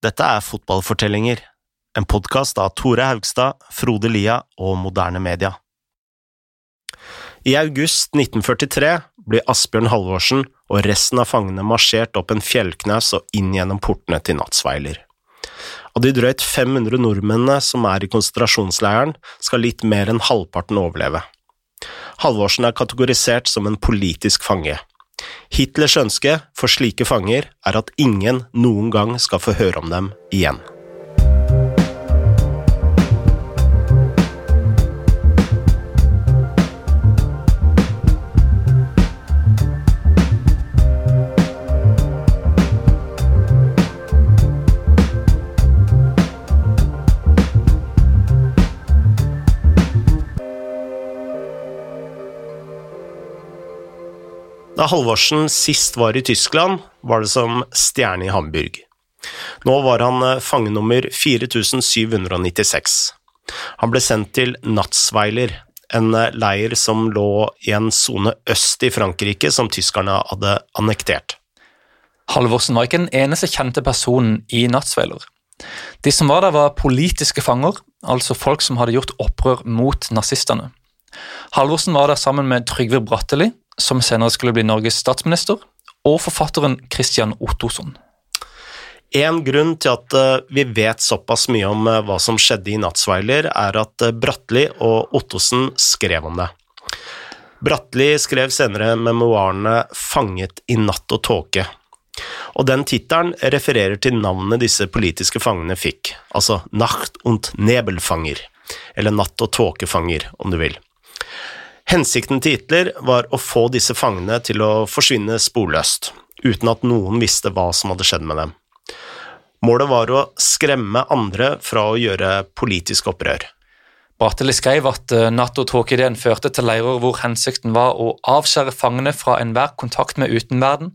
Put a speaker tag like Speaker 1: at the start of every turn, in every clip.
Speaker 1: Dette er Fotballfortellinger, en podkast av Tore Haugstad, Frode Lia og Moderne Media. I august 1943 blir Asbjørn Halvorsen og resten av fangene marsjert opp en fjellknaus og inn gjennom portene til Natsveiler. Av de drøyt 500 nordmennene som er i konsentrasjonsleiren, skal litt mer enn halvparten overleve. Halvorsen er kategorisert som en politisk fange. Hitlers ønske for slike fanger er at ingen noen gang skal få høre om dem igjen. Da Halvorsen sist var i Tyskland, var det som stjerne i Hamburg. Nå var han fange nummer 4796. Han ble sendt til Natzweiler, en eh, leir som lå i en sone øst i Frankrike som tyskerne hadde annektert.
Speaker 2: Halvorsen var ikke den eneste kjente personen i Natzweiler. De som var der, var politiske fanger, altså folk som hadde gjort opprør mot nazistene. Halvorsen var der sammen med Trygve Bratteli, som senere skulle bli Norges statsminister, og forfatteren Christian Ottosson.
Speaker 1: En grunn til at eh, vi vet såpass mye om eh, hva som skjedde i Nattsveiler, er at eh, Bratteli og Ottosen skrev om det. Bratteli skrev senere memoarene Fanget i natt og tåke, og den tittelen refererer til navnet disse politiske fangene fikk, altså Nacht und Nebelfanger, eller Natt- og tåkefanger, om du vil. Hensikten til Hitler var å få disse fangene til å forsvinne sporløst, uten at noen visste hva som hadde skjedd med dem. Målet var å skremme andre fra å gjøre politisk opprør.
Speaker 2: Bratteli skrev at eh, natt- og tåkeideen førte til leirer hvor hensikten var å avskjære fangene fra enhver kontakt med utenverden,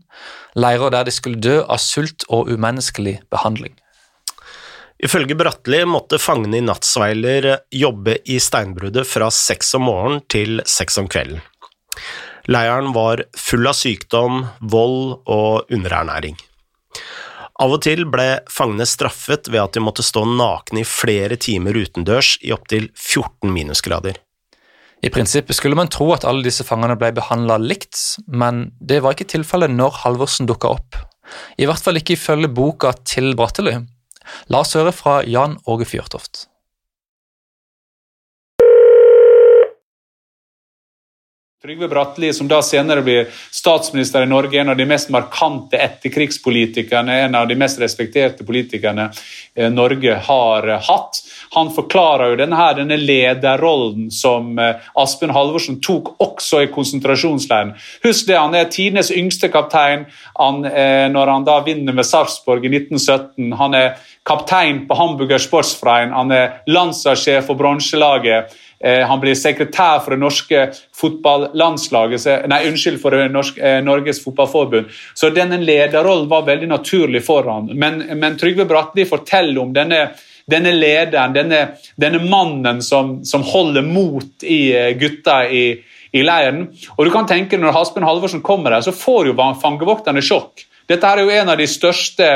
Speaker 2: leirer der de skulle dø av sult og umenneskelig behandling.
Speaker 1: Ifølge Bratteli måtte fangene i Nattsveiler jobbe i steinbruddet fra seks om morgenen til seks om kvelden. Leiren var full av sykdom, vold og underernæring. Av og til ble fangene straffet ved at de måtte stå nakne i flere timer utendørs i opptil 14 minusgrader.
Speaker 2: I prinsippet skulle man tro at alle disse fangene ble behandla likt, men det var ikke tilfellet når Halvorsen dukka opp. I hvert fall ikke ifølge boka til Bratteli. La oss høre fra Jan Åge Fjørtoft.
Speaker 3: Trygve Bratteli, som da senere blir statsminister i Norge, en av de mest markante etterkrigspolitikerne, en av de mest respekterte politikerne eh, Norge har eh, hatt. Han forklarer jo denne, denne lederrollen som eh, Asbjørn Halvorsen tok også i konsentrasjonsleiren. Husk det, han er tidenes yngste kaptein han, når han da vinner med Sarpsborg i 1917. Han er kaptein på Hamburger Sportsfrein, han er landslagssjef for bronselaget. Eh, han blir sekretær for det norske fotballandslaget, nei, unnskyld, for norske, eh, Norges Fotballforbund. Så denne lederrollen var veldig naturlig for han. Men, men Trygve Bratteli forteller om denne, denne lederen, denne, denne mannen som, som, holder mot i eh, gutta i, i leiren. Og du kan tenke Når Haspen Halvorsen kommer der, så får jo fangevokterne sjokk. Dette er jo en av de største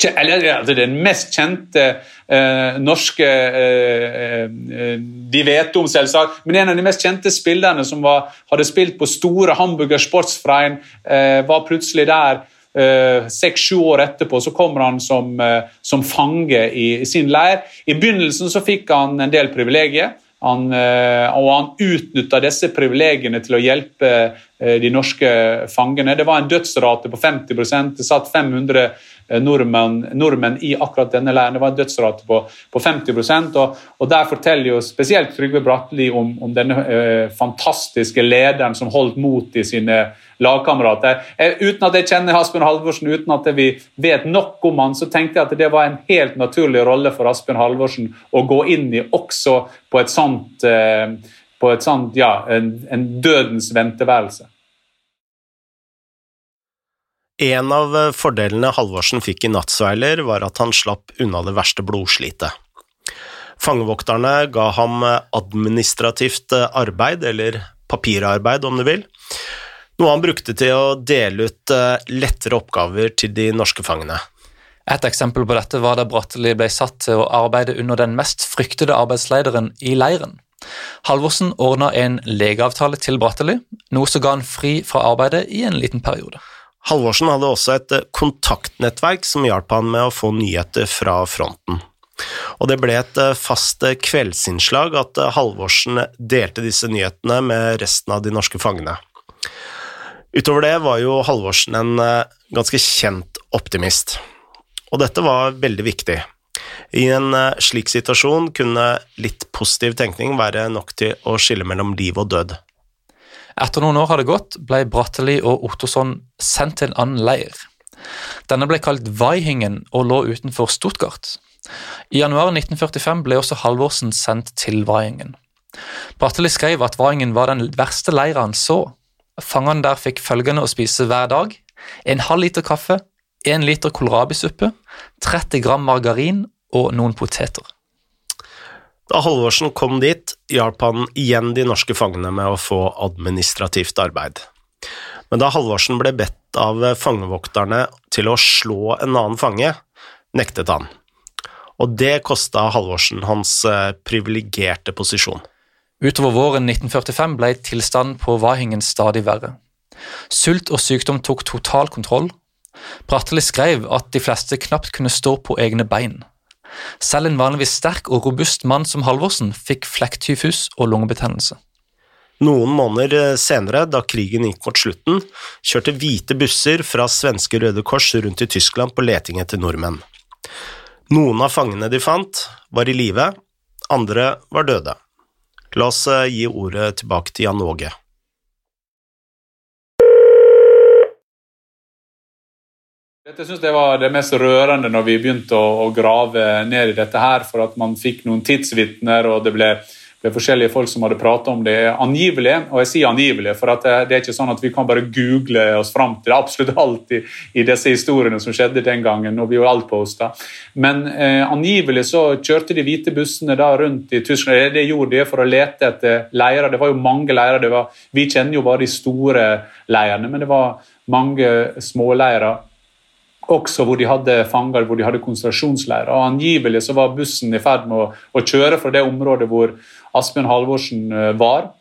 Speaker 3: altså Den mest kjente eh, norske eh, eh, De vet om, selvsagt, men en av de mest kjente spillerne som var, hadde spilt på store Hamburger Sportsfrein, eh, var plutselig der. Eh, seks-sju år etterpå så kommer han som, eh, som fange i, i, sin leir. I begynnelsen så fikk han en del privilegier. Han, og han utnytta disse privilegiene til å hjelpe de norske fangene. Det var en dødsrate på 50% Det satt 500 Eh, nordmenn, nordmenn, i akkurat denne leiren. Det var en dødsrate på, på 50% og, og Der forteller jo spesielt Trygve Bratteli om, om denne eh, fantastiske lederen som holdt mot i sine lagkamerater. Eh, uten at jeg kjenner Asbjørn Halvorsen, uten at vi vet nok om han, så tenkte jeg at det var en helt naturlig rolle for Asbjørn Halvorsen å gå inn i også på et sånt, eh, på et sånt ja, en, en dødens venteværelse.
Speaker 1: En av eh, fordelene Halvorsen fikk i Nattsveiler, var at han slapp unna det verste blodslitet. Fangevokterne ga ham eh, administrativt eh, arbeid, eller papirarbeid om du vil, noe han brukte til å dele ut lettere oppgaver til de norske fangene.
Speaker 2: Et eksempel på dette var da Bratteli ble satt til å arbeide under den mest fryktede arbeidslederen i leiren. Halvorsen ordna en legeavtale til Bratteli, noe som ga han fri fra arbeidet i en liten periode.
Speaker 1: Halvorsen hadde også et kontaktnettverk som hjalp han med å få nyheter fra fronten. Og det ble et fast kveldsinnslag at Halvorsen delte disse nyhetene med resten av de norske fangene. Utover det var jo Halvorsen en ganske kjent optimist, og dette var veldig viktig. I en slik situasjon kunne litt positiv tenkning være nok til å skille mellom liv og død.
Speaker 2: Etter noen år hadde gått, ble Bratteli og Ottosson sendt til en annen leir. Denne ble kalt Vaihingen og lå utenfor Stuttgart. I januar 1945 ble også Halvorsen sendt til Vaihingen. Bratteli skrev at Vaihingen var den verste leira han så. Fangene der fikk følgende å spise hver dag. En halv liter kaffe, en liter kålrabisuppe, 30 gram margarin og noen poteter.
Speaker 1: Da Halvorsen kom dit, hjalp han igjen de norske fangene med å få administrativt arbeid. Men da Halvorsen ble bedt av fangevokterne til å slå en annen fange, nektet han. Og det kosta Halvorsen hans privilegerte posisjon.
Speaker 2: Utover våren 1945 ble tilstanden på Vahingen stadig verre. Sult og sykdom tok total kontroll. Bratteli skrev at de fleste knapt kunne stå på egne bein. Selv en vanligvis sterk og robust mann som Halvorsen fikk flekktyfus og lungebetennelse.
Speaker 1: Noen måneder senere, da krigen gikk mot slutten, kjørte hvite busser fra svenske Røde Kors rundt i Tyskland på leting etter nordmenn. Noen av fangene de fant, var i live, andre var døde. La oss gi ordet tilbake til Jan Åge.
Speaker 3: Jeg synes det var det mest rørende når vi begynte å, grave ned i dette her, for at man fikk noen tidsvitner, og det ble, ble, forskjellige folk som hadde pratet om det angivelig. Og jeg sier angivelig, for det, det, er ikke sånn at vi kan bare google oss fram til absolutt alt i, i disse historiene som skjedde den gangen. og vi jo outposta. Men eh, angivelig så kjørte de hvite bussene da rundt i Tyskland. Det, det gjorde de for å lete etter leirer. Det var jo mange leirer. Var, vi kjenner jo bare de store leirene, men det var mange småleirer også hvor de hadde fanger, hvor de hadde konsentrasjonsleirer. Og Angivelig så var bussen i ferd med å, å kjøre fra det området hvor Asbjørn Halvorsen uh, var.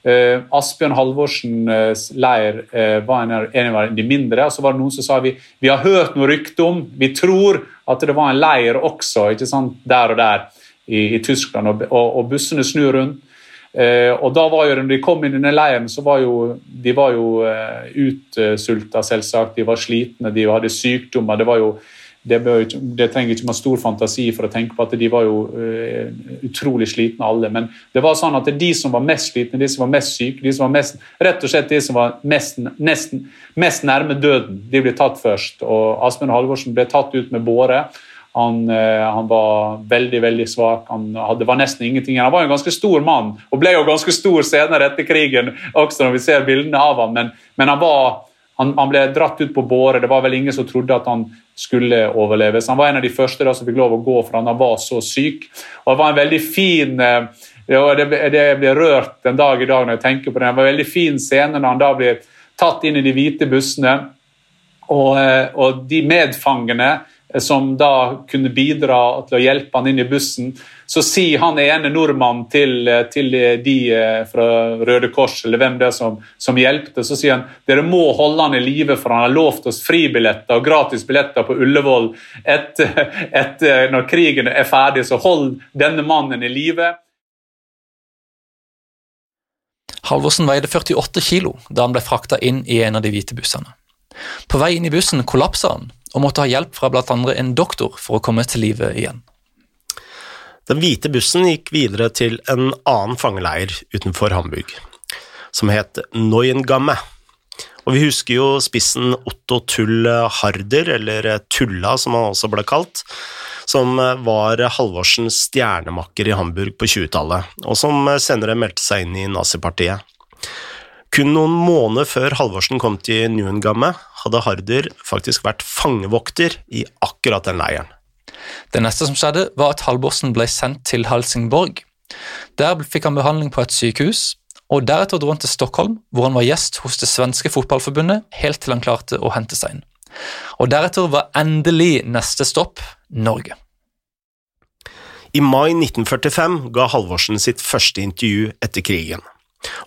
Speaker 3: Uh, Asbjørn Halvorsens leir uh, var en, en, av de mindre. og Så var det noen som sa vi, vi har hørt noe rykte om, vi tror at det var en leir også ikke sant, der og der i, i Tyskland. Og, og, og bussene snur rundt. Eh, og da var jo, når de kom inn denne leiren, så var jo de var jo eh, utsulta, selvsagt. De var slitne, de hadde sykdommer. Det var jo det, bør, det, trenger ikke man stor fantasi for å tenke på at de var jo uh, utrolig slitne alle. Men det var sånn at de som var mest slitne, de som var mest syke, de som var mest, rett og slett de som var mest, nesten, mest nærme døden, de ble tatt først. Og Asmund Halvorsen ble tatt ut med båre. Han, eh, han, var veldig veldig svak. Han hadde, var nesten ingenting. Han var en ganske stor mann, og ble jo ganske stor senere etter krigen, også når vi ser bildene av ham. Men, men han, var, han, han, ble dratt ut på båre. Det var vel ingen som trodde at han skulle overleve. Så han var en av de første da, som fikk lov å gå, for han var så syk. Og det var en veldig fin eh, det, det blir rørt en dag i dag når jeg tenker på det. Det var en veldig fin scene når han da blir tatt inn i de hvite bussene. Og, eh, og de medfangene som da kunne bidra til å hjelpe han inn i bussen. Så sier han ene nordmannen til, til, de eh, fra Røde Kors eller hvem det er som, som hjelpte, så sier han dere må holde han i live, for han har lovt oss fribilletter og gratis billetter på Ullevål etter, etter når krigen er ferdig. Så hold denne mannen i live.
Speaker 2: Halvorsen veide 48 kilo da han ble frakta inn i en av de hvite bussene. På vei inn i bussen kollapsa han og måtte ha hjelp fra bl.a. en doktor for å komme til live igjen.
Speaker 1: Den hvite bussen gikk videre til en annen fangeleir utenfor Hamburg, som het Neuengamme. Og vi husker jo spissen Otto Tull Harder, eller Tulla som han også ble kalt, som var Halvorsens stjernemakker i Hamburg på 20-tallet, og som senere meldte seg inn i nazipartiet. Kun noen måneder før Halvorsen kom til Neuengamme, hadde Harder faktisk vært fangevokter i akkurat den leiren.
Speaker 2: Det neste som skjedde, var at Halvorsen ble sendt til Helsingborg. Der fikk han behandling på et sykehus, og deretter dro han til Stockholm, hvor han var gjest hos det svenske fotballforbundet helt til han klarte å hente seg inn. Og deretter var endelig neste stopp Norge.
Speaker 1: I mai 1945 ga Halvorsen sitt første intervju etter krigen,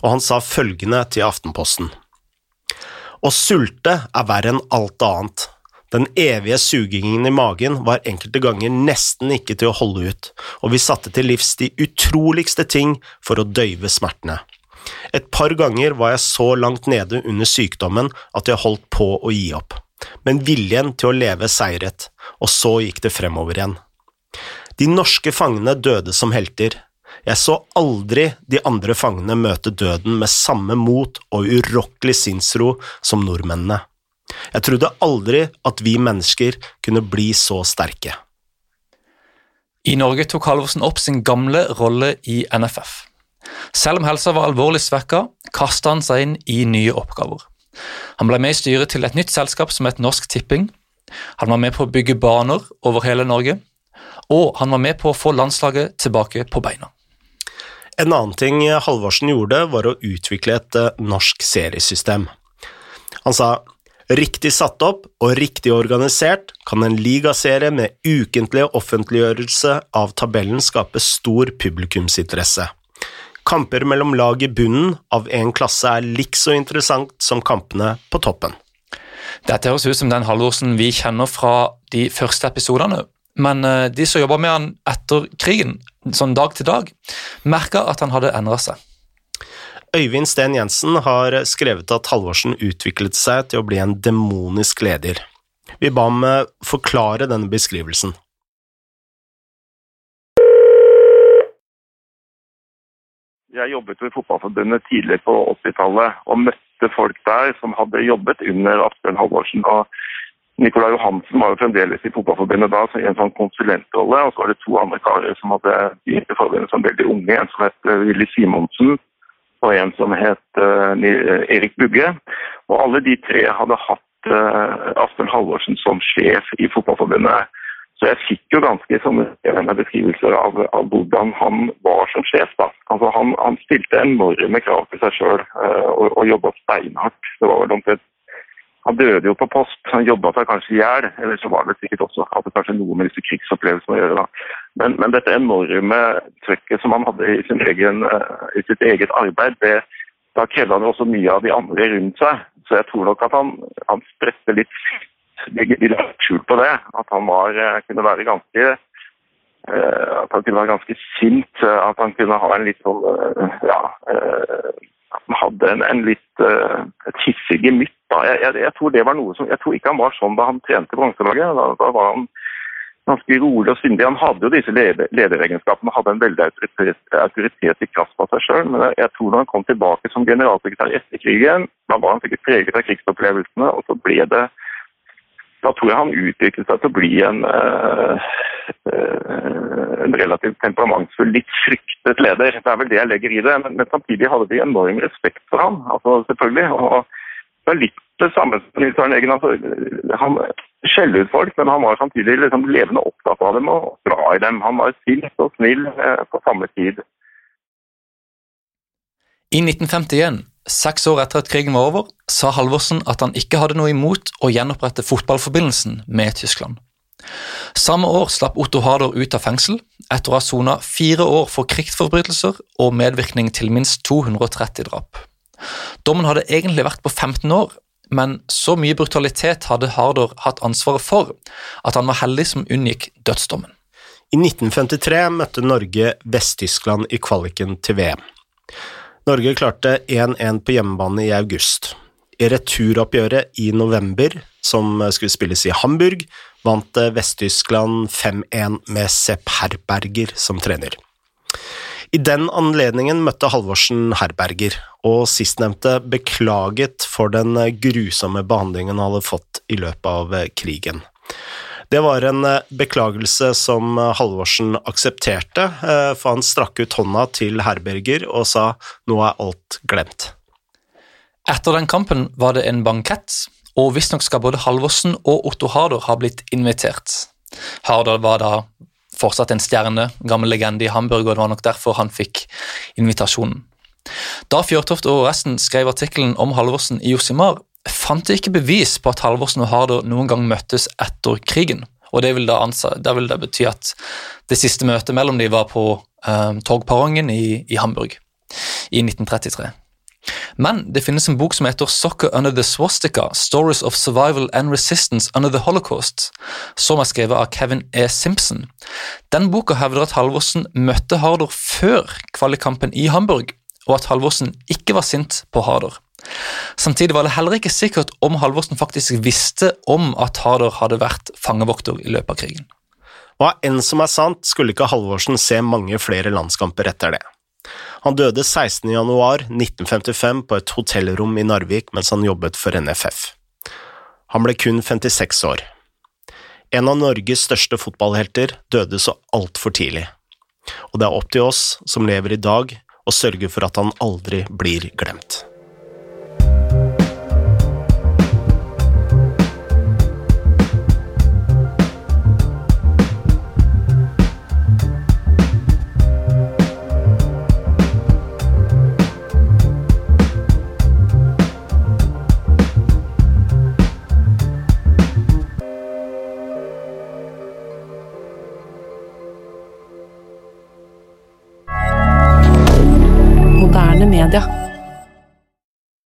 Speaker 1: og han sa følgende til Aftenposten. Å sulte er verre enn alt annet. Den evige sugingen i magen var enkelte ganger nesten ikke til å holde ut, og vi satte til livs de utroligste ting for å døyve smertene. Et par ganger var jeg så langt nede under sykdommen at jeg holdt på å gi opp, men viljen til å leve seiret, og så gikk det fremover igjen. De norske fangene døde som helter. Jeg så aldri de andre fangene møte døden med samme mot og urokkelig sinnsro som nordmennene. Jeg trodde aldri at vi mennesker kunne bli så sterke.
Speaker 2: I Norge tok Halvorsen opp sin gamle rolle i NFF. Selv om helsa var alvorlig svekka, kasta han seg inn i nye oppgaver. Han ble med i styret til et nytt selskap som het Norsk Tipping. Han var med på å bygge baner over hele Norge, og han var med på å få landslaget tilbake på beina.
Speaker 1: En annen ting Halvorsen gjorde, var å utvikle et eh, norsk seriesystem. Han sa riktig satt opp og riktig organisert kan en ligaserie med ukentlig offentliggjørelse av tabellen skape stor publikumsinteresse. Kamper mellom lag i bunnen av en klasse er likså interessant som kampene på toppen.
Speaker 2: Dette høres ut som den Halvorsen vi kjenner fra de første episodene, men eh, de som jobba med han etter krigen, sånn dag til dag, merka at han hadde endra seg.
Speaker 1: Øyvind Steen Jensen har skrevet at Halvorsen utviklet seg til å bli en demonisk leder. Vi ba ham eh, forklare denne beskrivelsen.
Speaker 4: Jeg jobbet ved Fotballforbundet tidligere på 80-tallet og møtte folk der som hadde jobbet under Asbjørn Halvorsen. og Nicolai Johansen var jo fremdeles i Fotballforbundet da i en sånn konsulentrolle. Og så var det to andre karer som hadde begynt i forbundet som veldig unge. En som het eh, Willy Simonsen og en som het uh, Erik Bugge. Og alle de tre hadde hatt uh, Asbjørn Halvorsen som sjef i Fotballforbundet. Så jeg fikk jo ganske sånne beskrivelser av, av, hvordan han var som sjef. da. Altså Han, han stilte enorme krav til seg sjøl uh, og, og jobba steinhardt. Det var vel omtrent han døde jo på post, han jobba seg kanskje i hjel. Eller så var det sikkert også hadde kanskje noe med disse krigsopplevelsene å gjøre. da. Men, men dette enorme trøkket som han hadde i, egen, uh, i sitt eget arbeid, det, da krevde han jo også mye av de andre rundt seg. Så jeg tror nok at han, han spredte litt skjul på det. At han var, uh, kunne være ganske uh, at han kunne være ganske sint. At han kunne ha en litt sånn ja, han hadde en, en litt uh, et hissig gemytt. Jeg, jeg, jeg, tror det var noe som, jeg tror ikke han var sånn da han trente bronselaget. Da, da, var han ganske rolig og syndig. Han hadde jo disse lederegenskapene, hadde en veldig autoritet, autoritet i kraft av seg sjøl. Men jeg tror når han kom tilbake som generalsekretær etter krigen, da var han sikkert preget av krigsopplevelsene, og så ble det da tror jeg han utviklet seg til å bli en, uh, en relativt temperamentsfull, litt fryktet leder. Det er vel det jeg legger i det. Men, men samtidig hadde de enorm respekt for ham, altså, selvfølgelig. og det er litt det samme som Nils Arne Eggen. Altså, han skjeller ut folk, men han var samtidig liksom levende opptatt av dem og bra i dem. Han var sint og snill eh, på samme tid.
Speaker 2: I 1951 Seks år etter at krigen var over, sa Halvorsen at han ikke hadde noe imot å gjenopprette fotballforbindelsen med Tyskland. Samme år slapp Otto Harder ut av fengsel etter å ha sona fire år for krigsforbrytelser og medvirkning til minst 230 drap. Dommen hadde egentlig vært på 15 år, men så mye brutalitet hadde Harder hatt ansvaret for at han var heldig som unngikk dødsdommen.
Speaker 1: I 1953 møtte Norge Vest-Tyskland i kvaliken til VM. Norge klarte 1-1 på hjemmebane i august. I returoppgjøret i november, som skulle spilles i Hamburg, vant Vest-Tyskland 5-1 med Sepp Herberger som trener. I den anledningen møtte Halvorsen Herberger, og sistnevnte beklaget for den grusomme behandlingen han hadde fått i løpet av krigen. Det var en eh, beklagelse som eh, Halvorsen aksepterte, eh, for han strakk ut hånda til Herberger og sa nå er alt glemt.
Speaker 2: Etter den kampen var det en bankett, og visstnok skal både Halvorsen og Otto Harder ha blitt invitert. Harder var da fortsatt en stjerne, gammel legende i Hamburg, og det var nok derfor han fikk invitasjonen. Da Fjørtoft og resten skrev artikkelen om Halvorsen i Josimar, fant ikke bevis på at Halvorsen og Harder noen gang møttes etter krigen. Og Det vil da, ansa, det, vil da bety at det siste møtet mellom de var på eh, togperrongen i, i Hamburg i 1933. Men det finnes en bok som heter Soccer Under the Swastika Stories of Survival and Resistance Under the Holocaust, som er skrevet av Kevin E. Simpson. Den boka hevder at Halvorsen møtte Harder før kvalikkampen i Hamburg, og at Halvorsen ikke var sint på Harder. Samtidig var det heller ikke sikkert om Halvorsen faktisk visste om at Harder hadde vært fangevokter i løpet av krigen.
Speaker 1: Og enn som er sant, skulle ikke Halvorsen se mange flere landskamper etter det. Han døde 16.1.1955 på et hotellrom i Narvik mens han jobbet for NFF. Han ble kun 56 år. En av Norges største fotballhelter døde så altfor tidlig, og det er opp til oss som lever i dag, å sørge for at han aldri blir glemt.